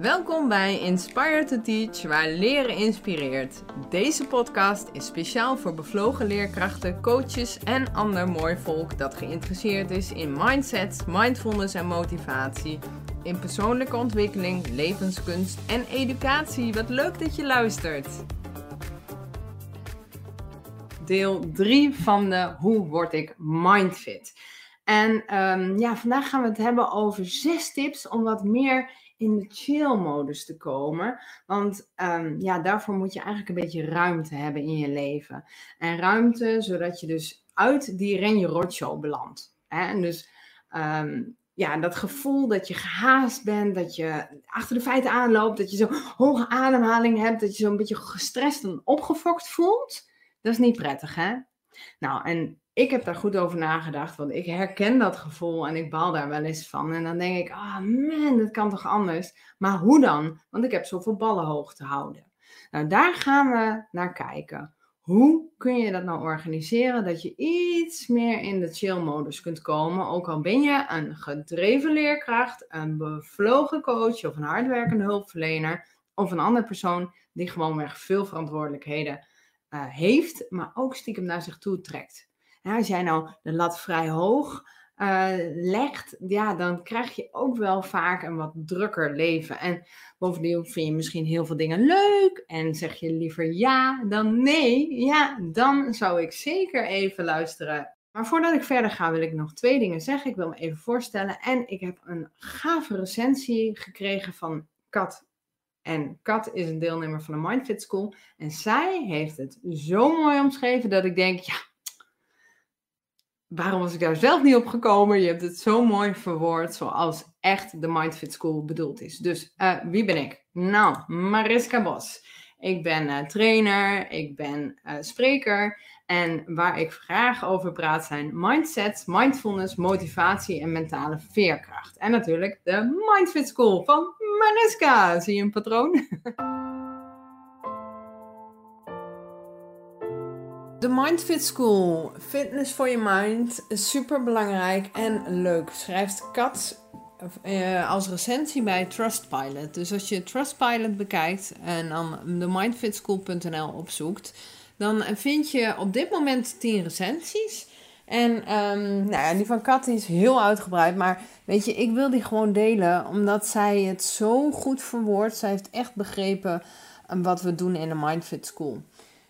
Welkom bij Inspire to Teach, waar leren inspireert. Deze podcast is speciaal voor bevlogen leerkrachten, coaches en ander mooi volk dat geïnteresseerd is in mindset, mindfulness en motivatie, in persoonlijke ontwikkeling, levenskunst en educatie. Wat leuk dat je luistert. Deel 3 van de Hoe word ik mindfit? En um, ja, vandaag gaan we het hebben over zes tips om wat meer in de chill-modus te komen. Want um, ja, daarvoor moet je eigenlijk een beetje ruimte hebben in je leven. En ruimte zodat je dus uit die renje rotshow belandt. En dus um, ja, dat gevoel dat je gehaast bent, dat je achter de feiten aanloopt, dat je zo'n hoge ademhaling hebt, dat je zo'n beetje gestrest en opgefokt voelt. Dat is niet prettig, hè? Nou, en ik heb daar goed over nagedacht, want ik herken dat gevoel en ik baal daar wel eens van. En dan denk ik, ah man, dat kan toch anders? Maar hoe dan? Want ik heb zoveel ballen hoog te houden. Nou, daar gaan we naar kijken. Hoe kun je dat nou organiseren dat je iets meer in de chill-modus kunt komen? Ook al ben je een gedreven leerkracht, een bevlogen coach of een hardwerkende hulpverlener of een andere persoon die gewoonweg veel verantwoordelijkheden uh, heeft, maar ook stiekem naar zich toe trekt. Ja, als jij nou de lat vrij hoog uh, legt, ja, dan krijg je ook wel vaak een wat drukker leven. En bovendien vind je misschien heel veel dingen leuk en zeg je liever ja dan nee. Ja, dan zou ik zeker even luisteren. Maar voordat ik verder ga, wil ik nog twee dingen zeggen. Ik wil me even voorstellen. En ik heb een gave recensie gekregen van Kat en Kat is een deelnemer van de Mindfit School. En zij heeft het zo mooi omschreven dat ik denk, ja, waarom was ik daar zelf niet op gekomen? Je hebt het zo mooi verwoord zoals echt de Mindfit School bedoeld is. Dus uh, wie ben ik? Nou, Mariska Bos. Ik ben uh, trainer, ik ben uh, spreker en waar ik graag over praat zijn mindset, mindfulness, motivatie en mentale veerkracht. En natuurlijk de Mindfit School van Mariska. Zie je een patroon? De Mindfit School, fitness voor je mind, super belangrijk en leuk. Schrijft Kat uh, als recensie bij Trustpilot. Dus als je Trustpilot bekijkt en dan de mindfitschool.nl opzoekt, dan vind je op dit moment 10 recensies. En um, nou die van Kat is heel uitgebreid. Maar weet je, ik wil die gewoon delen. Omdat zij het zo goed verwoordt. Zij heeft echt begrepen wat we doen in de Mindfit School.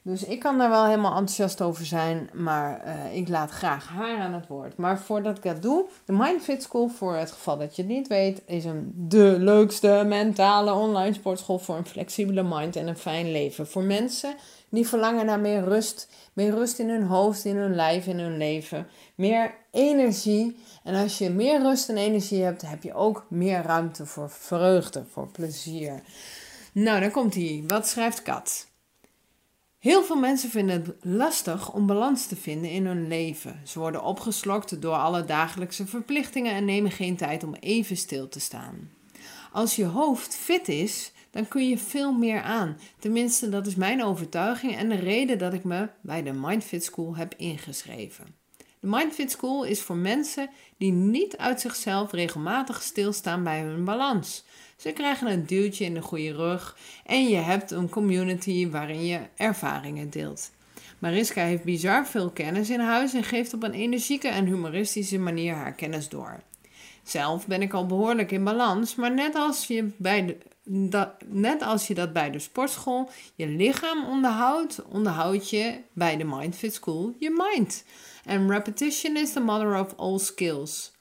Dus ik kan daar wel helemaal enthousiast over zijn, maar uh, ik laat graag haar aan het woord. Maar voordat ik dat doe, de Mindfit School, voor het geval dat je het niet weet, is een de leukste mentale online sportschool voor een flexibele mind en een fijn leven. Voor mensen die verlangen naar meer rust, meer rust in hun hoofd, in hun lijf, in hun leven, meer energie. En als je meer rust en energie hebt, heb je ook meer ruimte voor vreugde, voor plezier. Nou, dan komt hij. Wat schrijft Kat? Heel veel mensen vinden het lastig om balans te vinden in hun leven. Ze worden opgeslokt door alle dagelijkse verplichtingen en nemen geen tijd om even stil te staan. Als je hoofd fit is, dan kun je veel meer aan. Tenminste, dat is mijn overtuiging en de reden dat ik me bij de Mindfit School heb ingeschreven. De Mindfit School is voor mensen die niet uit zichzelf regelmatig stilstaan bij hun balans. Ze krijgen een duwtje in de goede rug en je hebt een community waarin je ervaringen deelt. Mariska heeft bizar veel kennis in huis en geeft op een energieke en humoristische manier haar kennis door. Zelf ben ik al behoorlijk in balans, maar net als je, bij de, dat, net als je dat bij de sportschool je lichaam onderhoudt, onderhoud je bij de Mindfit School je mind. En repetition is the mother of all skills.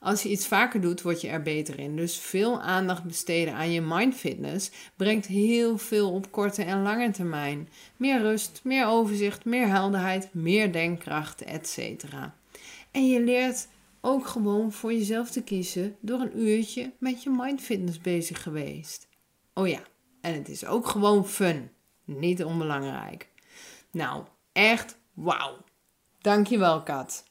Als je iets vaker doet, word je er beter in. Dus veel aandacht besteden aan je mindfitness brengt heel veel op korte en lange termijn. Meer rust, meer overzicht, meer helderheid, meer denkkracht, etc. En je leert ook gewoon voor jezelf te kiezen door een uurtje met je mindfitness bezig geweest. Oh ja, en het is ook gewoon fun. Niet onbelangrijk. Nou, echt wauw. Dankjewel, Kat.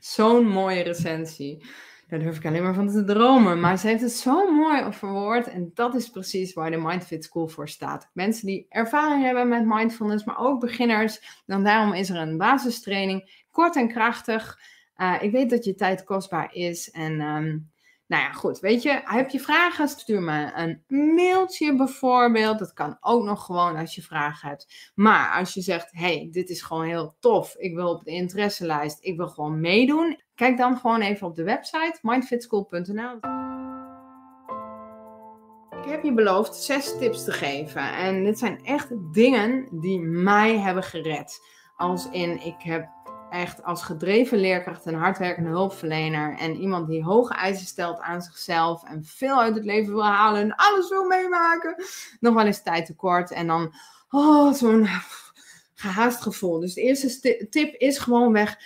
Zo'n mooie recensie. Daar durf ik alleen maar van te dromen. Maar ze heeft het zo mooi verwoord. En dat is precies waar de Mindfit School voor staat. Mensen die ervaring hebben met mindfulness, maar ook beginners. Dan daarom is er een basistraining. Kort en krachtig. Uh, ik weet dat je tijd kostbaar is. En um, Nou ja, goed. Weet je, heb je vragen? Stuur me een mailtje bijvoorbeeld. Dat kan ook nog gewoon als je vragen hebt. Maar als je zegt, hey, dit is gewoon heel tof. Ik wil op de interesselijst. Ik wil gewoon meedoen. Kijk dan gewoon even op de website mindfitschool.nl. Ik heb je beloofd zes tips te geven. En dit zijn echt dingen die mij hebben gered. Als in, ik heb echt als gedreven leerkracht een hardwerkende hulpverlener en iemand die hoge eisen stelt aan zichzelf en veel uit het leven wil halen en alles wil meemaken, nog wel eens tijd tekort en dan oh, zo'n gehaast gevoel. Dus de eerste tip is gewoon weg.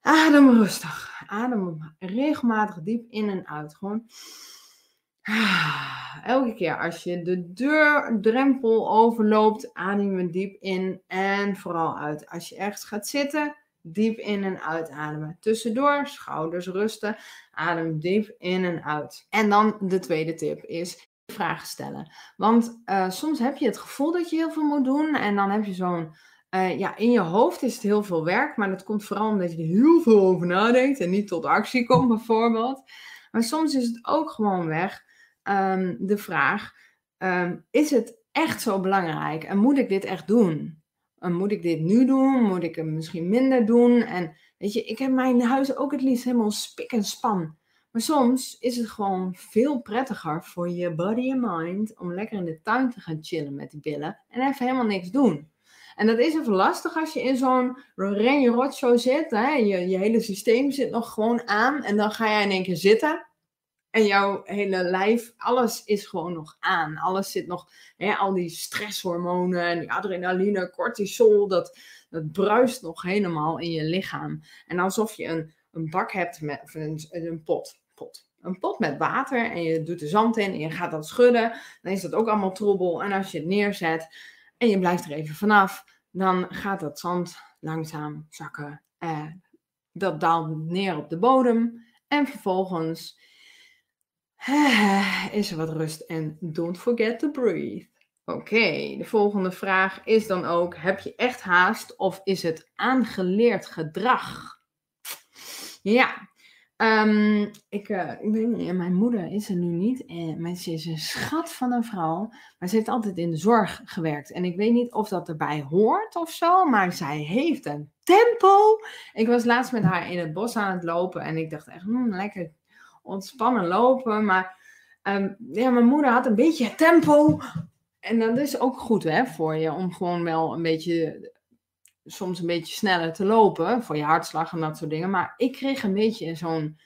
Adem rustig. Adem regelmatig diep in en uit. Gewoon elke keer als je de deurdrempel overloopt, adem je diep in en vooral uit. Als je ergens gaat zitten, diep in en uitademen. Tussendoor, schouders rusten, adem diep in en uit. En dan de tweede tip is vragen stellen. Want uh, soms heb je het gevoel dat je heel veel moet doen en dan heb je zo'n uh, ja, in je hoofd is het heel veel werk, maar dat komt vooral omdat je er heel veel over nadenkt en niet tot actie komt, bijvoorbeeld. Maar soms is het ook gewoon weg um, de vraag: um, is het echt zo belangrijk en moet ik dit echt doen? Moet ik dit nu doen? Moet ik hem misschien minder doen? En weet je, ik heb mijn huis ook het liefst helemaal spik en span. Maar soms is het gewoon veel prettiger voor je body en mind om lekker in de tuin te gaan chillen met die billen en even helemaal niks doen. En dat is even lastig als je in zo'n Renje Rotshow zit. Hè? Je, je hele systeem zit nog gewoon aan en dan ga jij in één keer zitten. En jouw hele lijf, alles is gewoon nog aan. Alles zit nog, hè, al die stresshormonen en die adrenaline, cortisol, dat, dat bruist nog helemaal in je lichaam. En alsof je een, een bak hebt met een, een pot, pot. Een pot met water en je doet er zand in en je gaat dat schudden. Dan is dat ook allemaal troebel. En als je het neerzet en je blijft er even vanaf, dan gaat dat zand langzaam zakken. Eh, dat daalt neer op de bodem. En vervolgens is er wat rust en don't forget to breathe. Oké, de volgende vraag is dan ook: heb je echt haast of is het aangeleerd gedrag? Ja, um, ik, uh, ik weet niet, mijn moeder is er nu niet. En, maar ze is een schat van een vrouw. Maar ze heeft altijd in de zorg gewerkt. En ik weet niet of dat erbij hoort of zo. Maar zij heeft een tempo. Ik was laatst met haar in het bos aan het lopen. En ik dacht echt, hmm, lekker ontspannen lopen. Maar um, ja, mijn moeder had een beetje tempo. En dat is ook goed hè, voor je om gewoon wel een beetje, soms een beetje sneller te lopen. Voor je hartslag en dat soort dingen. Maar ik kreeg een beetje zo'n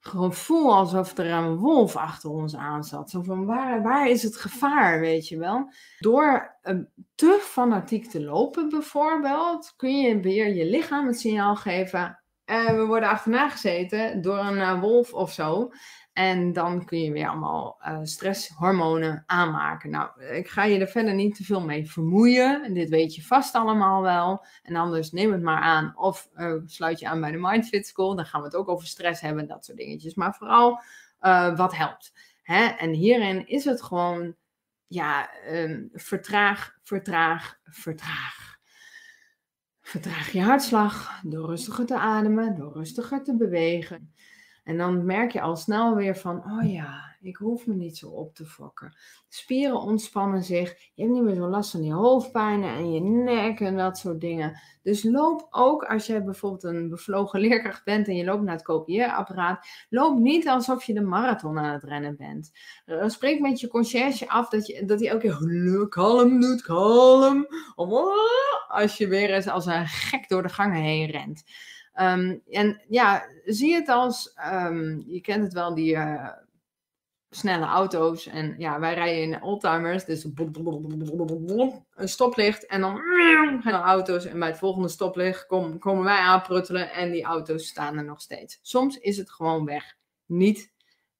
gevoel alsof er een wolf achter ons aan zat. Zo van waar, waar is het gevaar, weet je wel? Door te fanatiek te lopen bijvoorbeeld, kun je weer je lichaam het signaal geven uh, we worden achterna gezeten door een uh, wolf of zo. En dan kun je weer allemaal uh, stresshormonen aanmaken. Nou, ik ga je er verder niet te veel mee vermoeien. Dit weet je vast allemaal wel. En anders neem het maar aan. Of sluit je aan bij de Mindfit School. Dan gaan we het ook over stress hebben. Dat soort dingetjes. Maar vooral wat helpt. Hè? En hierin is het gewoon, ja, um, vertraag, vertraag, vertraag. Vertraag je hartslag door rustiger te ademen, door rustiger te bewegen. En dan merk je al snel weer van, oh ja, ik hoef me niet zo op te fokken. Spieren ontspannen zich. Je hebt niet meer zo last van je hoofdpijnen en je nek en dat soort dingen. Dus loop ook als je bijvoorbeeld een bevlogen leerkracht bent en je loopt naar het kopieerapparaat. Loop niet alsof je de marathon aan het rennen bent. Uh, spreek met je conciërge af dat, je, dat hij elke keer kalm doet, kalm. Als je weer eens als een gek door de gangen heen rent. Um, en ja, zie het als, um, je kent het wel, die uh, snelle auto's. En ja, wij rijden in oldtimers, dus een stoplicht en dan gaan de auto's. En bij het volgende stoplicht kom, komen wij aanpruttelen en die auto's staan er nog steeds. Soms is het gewoon weg. Niet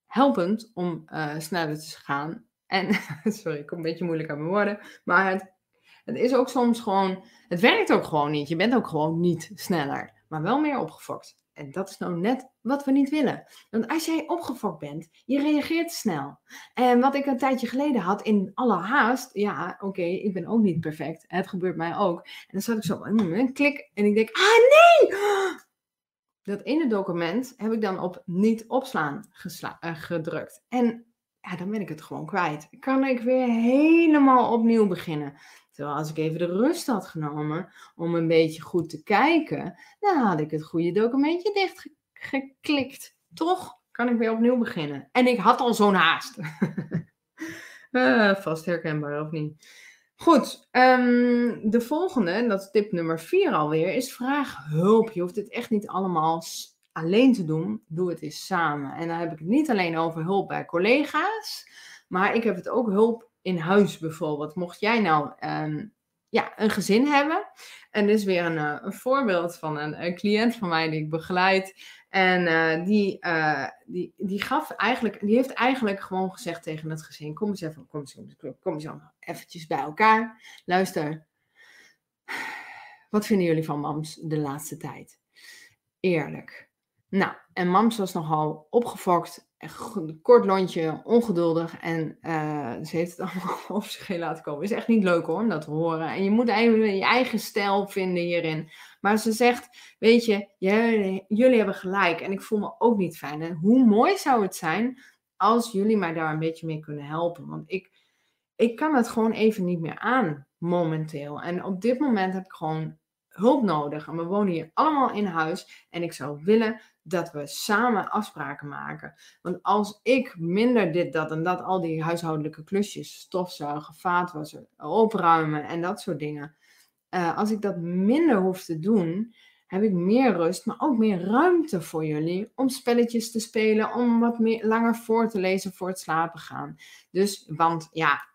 helpend om uh, sneller te gaan. En, sorry, ik kom een beetje moeilijk aan mijn woorden. Maar het, het is ook soms gewoon, het werkt ook gewoon niet. Je bent ook gewoon niet sneller maar wel meer opgefokt. En dat is nou net wat we niet willen. Want als jij opgefokt bent, je reageert snel. En wat ik een tijdje geleden had in alle haast, ja, oké, ik ben ook niet perfect. Het gebeurt mij ook. En dan zat ik zo, een klik, en ik denk, ah nee! dat ene document heb ik dan op niet opslaan uh, gedrukt. En ja, dan ben ik het gewoon kwijt. Kan ik weer helemaal opnieuw beginnen. Terwijl als ik even de rust had genomen om een beetje goed te kijken, dan had ik het goede documentje dichtgeklikt. Toch kan ik weer opnieuw beginnen. En ik had al zo'n haast. uh, vast herkenbaar of niet? Goed, um, de volgende, en dat is tip nummer 4 alweer, is vraag hulp. Je hoeft het echt niet allemaal alleen te doen. Doe het eens samen. En dan heb ik het niet alleen over hulp bij collega's, maar ik heb het ook hulp in huis bijvoorbeeld. Mocht jij nou um, ja, een gezin hebben. En dit is weer een, uh, een voorbeeld van een, cliënt van mij die ik begeleid. En uh, die, uh, die, die, gaf eigenlijk, die heeft eigenlijk gewoon gezegd tegen het gezin: Kom eens even, kom eens, kom eens allemaal eventjes bij elkaar. Luister, wat vinden jullie van mams de laatste tijd? Eerlijk. Nou, en mams was nogal opgefokt kort lontje, ongeduldig. En uh, ze heeft het allemaal over zich heen laten komen. Is echt niet leuk hoor, om dat te horen. En je moet even je eigen stijl vinden hierin. Maar ze zegt, weet je, jullie hebben gelijk. En ik voel me ook niet fijn. En hoe mooi zou het zijn als jullie mij daar een beetje mee kunnen helpen. Want ik, ik kan het gewoon even niet meer aan, momenteel. En op dit moment heb ik gewoon hulp nodig. En we wonen hier allemaal in huis. En ik zou willen dat we samen afspraken maken. Want als ik minder dit, dat en dat, al die huishoudelijke klusjes, stofzuigen, vaatwassen, opruimen en dat soort dingen. Uh, als ik dat minder hoef te doen, heb ik meer rust, maar ook meer ruimte voor jullie om spelletjes te spelen, om wat meer, langer voor te lezen voor het slapen gaan. Dus, want ja,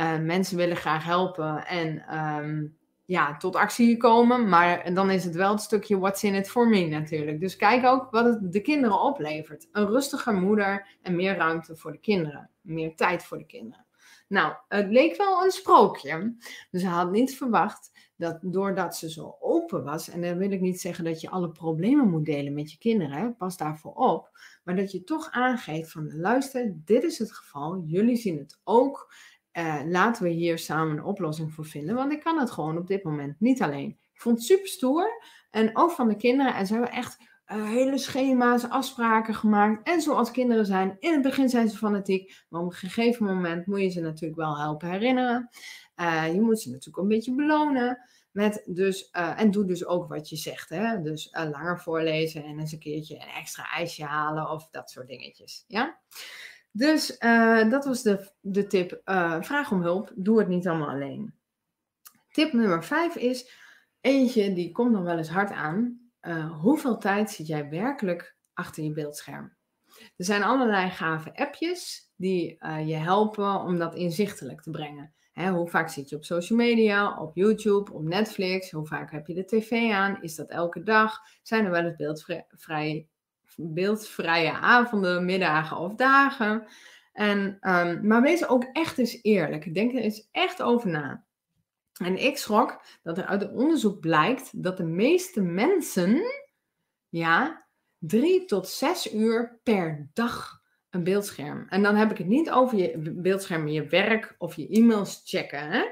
uh, mensen willen graag helpen en um, ja, tot actie komen. Maar dan is het wel het stukje what's in it for me natuurlijk. Dus kijk ook wat het de kinderen oplevert. Een rustiger moeder en meer ruimte voor de kinderen. Meer tijd voor de kinderen. Nou, het leek wel een sprookje. Dus ze had niet verwacht dat doordat ze zo open was, en dan wil ik niet zeggen dat je alle problemen moet delen met je kinderen, pas daarvoor op, maar dat je toch aangeeft van luister, dit is het geval, jullie zien het ook uh, laten we hier samen een oplossing voor vinden. Want ik kan het gewoon op dit moment niet alleen. Ik vond het super stoer. En ook van de kinderen. En ze hebben echt uh, hele schema's, afspraken gemaakt. En zoals kinderen zijn. In het begin zijn ze fanatiek. Maar op een gegeven moment moet je ze natuurlijk wel helpen herinneren. Uh, je moet ze natuurlijk een beetje belonen. Met dus, en doe dus ook wat je zegt. Hè? Dus langer voorlezen en eens een keertje een extra ijsje halen. Of dat soort dingetjes. Ja? Dus uh, dat was de, de tip. Uh, vraag om hulp. Doe het niet allemaal alleen. Tip nummer 5 is: eentje die komt nog wel eens hard aan. Uh, hoeveel tijd zit jij werkelijk achter je beeldscherm? Er zijn allerlei gave appjes die je helpen om dat inzichtelijk te brengen. Hè, hoe vaak zit je op social media, op YouTube, op Netflix? Hoe vaak heb je de tv aan? Is dat elke dag? Zijn er wel eens beeldvrij beeldvrije avonden, middagen of dagen. En, um, maar wees ook echt eens eerlijk. Denk er eens echt over na. En ik schrok dat er uit het onderzoek blijkt dat de meeste mensen, ja, drie tot zes uur per dag een beeldscherm. En dan heb ik het niet over je beeldscherm, je werk of je e-mails checken. Hè?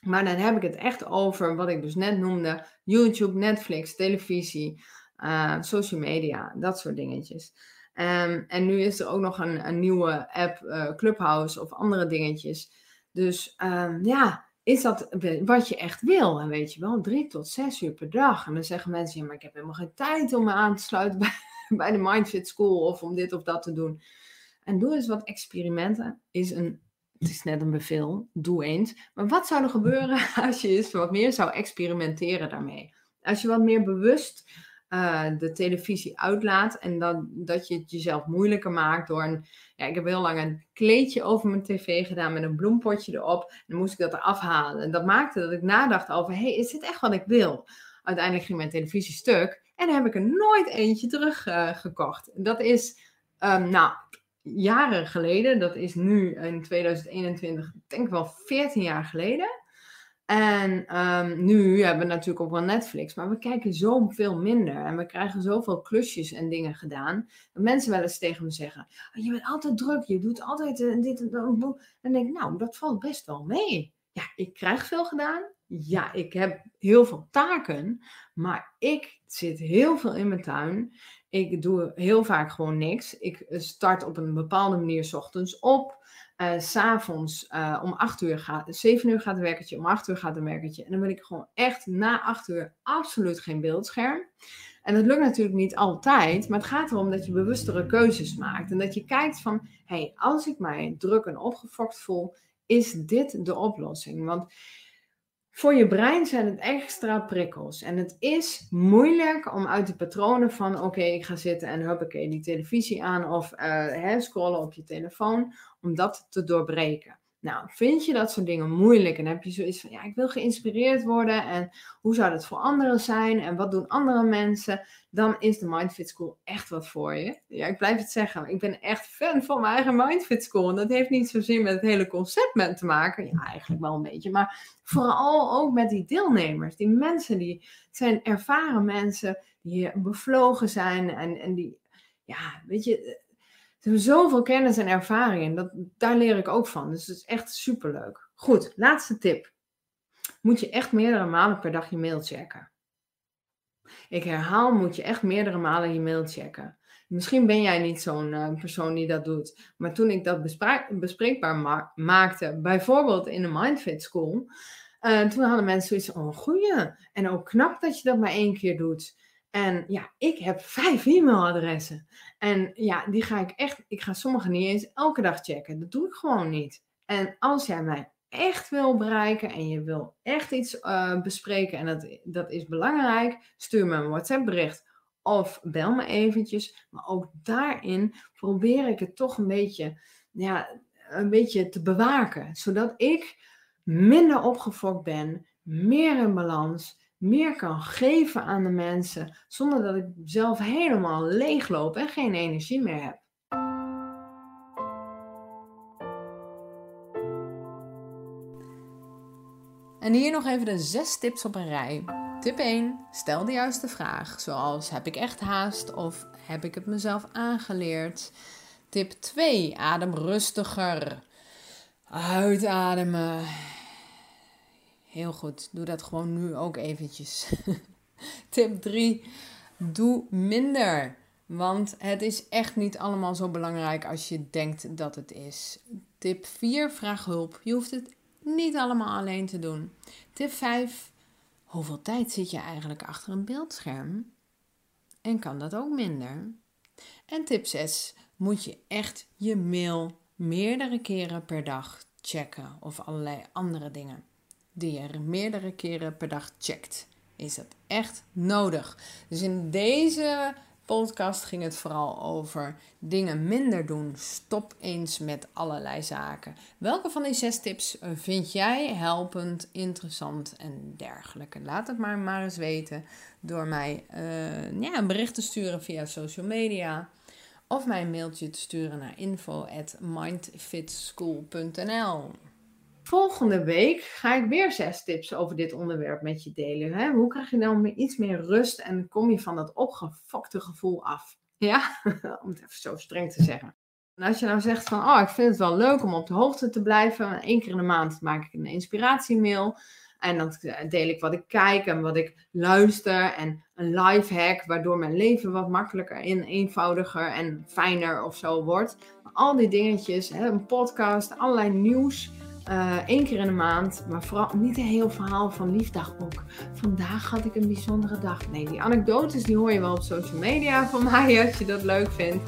Maar dan heb ik het echt over wat ik dus net noemde: YouTube, Netflix, televisie, uh, social media, dat soort dingetjes. Um, en nu is er ook nog een, een nieuwe app, uh, Clubhouse of andere dingetjes. Dus um, ja, is dat wat je echt wil? En weet je wel, drie tot zes uur per dag. En dan zeggen mensen, ja, maar ik heb helemaal geen tijd om me aan te sluiten bij, bij de Mindfit School of om dit of dat te doen. En doe eens wat experimenten. Is een, het is net een bevel, doe eens. Maar wat zou er gebeuren als je eens wat meer zou experimenteren daarmee? Als je wat meer bewust uh, de televisie uitlaat. En dat, dat je het jezelf moeilijker maakt door een. Ja, ik heb heel lang een kleedje over mijn tv gedaan met een bloempotje erop. En dan moest ik dat eraf halen. En dat maakte dat ik nadacht over: hey, is dit echt wat ik wil? Uiteindelijk ging mijn televisie stuk. En dan heb ik er nooit eentje teruggekocht. Uh, dat is, um, nou, jaren geleden. Dat is nu in 2021, denk ik wel 14 jaar geleden. En um, nu hebben we natuurlijk ook wel Netflix, maar we kijken zoveel minder en we krijgen zoveel klusjes en dingen gedaan. Dat mensen wel eens tegen me zeggen: oh, Je bent altijd druk, je doet altijd uh, dit en dat. En denk ik: Nou, dat valt best wel mee. Ja, ik krijg veel gedaan ja, ik heb heel veel taken, maar ik zit heel veel in mijn tuin. Ik doe heel vaak gewoon niks. Ik start op een bepaalde manier s ochtends op. Uh, S'avonds uh, om 8 uur gaat, 7 uur gaat een werkertje, om 8 uur gaat een werkertje. En dan wil ik gewoon echt na 8 uur absoluut geen beeldscherm. En dat lukt natuurlijk niet altijd, maar het gaat erom dat je bewustere keuzes maakt. En dat je kijkt van, hey, als ik mij druk en opgefokt voel, is dit de oplossing? Want voor je brein zijn het extra prikkels. En het is moeilijk om uit de patronen van: oké, ik ga zitten en huppakee, die televisie aan of uh, scrollen op je telefoon, om dat te doorbreken. Nou, vind je dat soort dingen moeilijk en heb je zoiets van, ja, ik wil geïnspireerd worden en hoe zou dat voor anderen zijn en wat doen andere mensen, dan is de Mindfit School echt wat voor je. Ja, ik blijf het zeggen, ik ben echt fan van mijn eigen Mindfit School en dat heeft niet zozeer met het hele concept te maken, ja, eigenlijk wel een beetje, maar vooral ook met die deelnemers, die mensen die zijn ervaren mensen die bevlogen zijn en, en die, ja, weet je, ze hebben zoveel kennis en ervaring en dat, daar leer ik ook van. Dus het is echt superleuk. Goed, laatste tip. Moet je echt meerdere malen per dag je mail checken. Ik herhaal, moet je echt meerdere malen je mail checken. Misschien ben jij niet zo'n uh, persoon die dat doet. Maar toen ik dat bespreekbaar ma maakte, bijvoorbeeld in de Mindfit School, uh, toen hadden mensen zoiets van, oh goeie. En ook knap dat je dat maar één keer doet. En ja, ik heb vijf e-mailadressen. En ja, die ga ik echt, ik ga sommige niet eens elke dag checken. Dat doe ik gewoon niet. En als jij mij echt wil bereiken en je wil echt iets uh, bespreken en dat, dat is belangrijk, stuur me een WhatsApp bericht of bel me eventjes. Maar ook daarin probeer ik het toch een beetje, ja, een beetje te bewaken. Zodat ik minder opgefokt ben, meer in balans meer kan geven aan de mensen, zonder dat ik zelf helemaal leegloop en geen energie meer heb. En hier nog even de zes tips op een rij. Tip 1. Stel de juiste vraag, zoals heb ik echt haast of heb ik het mezelf aangeleerd? Tip 2. Adem rustiger. Uitademen. Heel goed. Doe dat gewoon nu ook eventjes. Tip 3. Doe minder. Want het is echt niet allemaal zo belangrijk als je denkt dat het is. Tip 4. Vraag hulp. Je hoeft het niet allemaal alleen te doen. Tip 5. Hoeveel tijd zit je eigenlijk achter een beeldscherm? En kan dat ook minder? En tip 6. Moet je echt je mail meerdere keren per dag checken of allerlei andere dingen die je meerdere keren per dag checkt. Is dat echt nodig? Dus in deze podcast ging het vooral over dingen minder doen. Stop eens met allerlei zaken. Welke van die zes tips vind jij helpend, interessant en dergelijke? Laat het maar, maar eens weten door mij uh, een bericht te sturen via social media. Of mij een mailtje te sturen naar info@mindfitschool.nl. Volgende week ga ik weer zes tips over dit onderwerp met je delen. Hè? Hoe krijg je nou iets meer rust en kom je van dat opgefokte gevoel af? Ja, om het even zo streng te zeggen. En als je nou zegt van, oh, ik vind het wel leuk om op de hoogte te blijven. Eén keer in de maand maak ik een inspiratiemail. En dan deel ik wat ik kijk en wat ik luister. En een life hack, waardoor mijn leven wat makkelijker en eenvoudiger en fijner of zo wordt. al die dingetjes, hè, een podcast, allerlei nieuws Eén eh, keer in de maand, maar vooral niet een heel verhaal van liefdagboek. Vandaag had ik een bijzondere dag. Nee, die anekdotes die hoor je wel op social media van mij als je dat leuk vindt.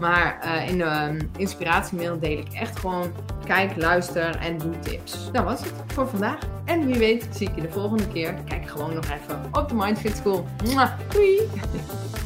Maar uh, in de um, inspiratiemail deel ik echt gewoon kijk, luister en doe tips. Dat was het voor vandaag. En wie weet zie ik je de volgende keer. Kijk gewoon nog even op de Mindfit School. Mwah, doei!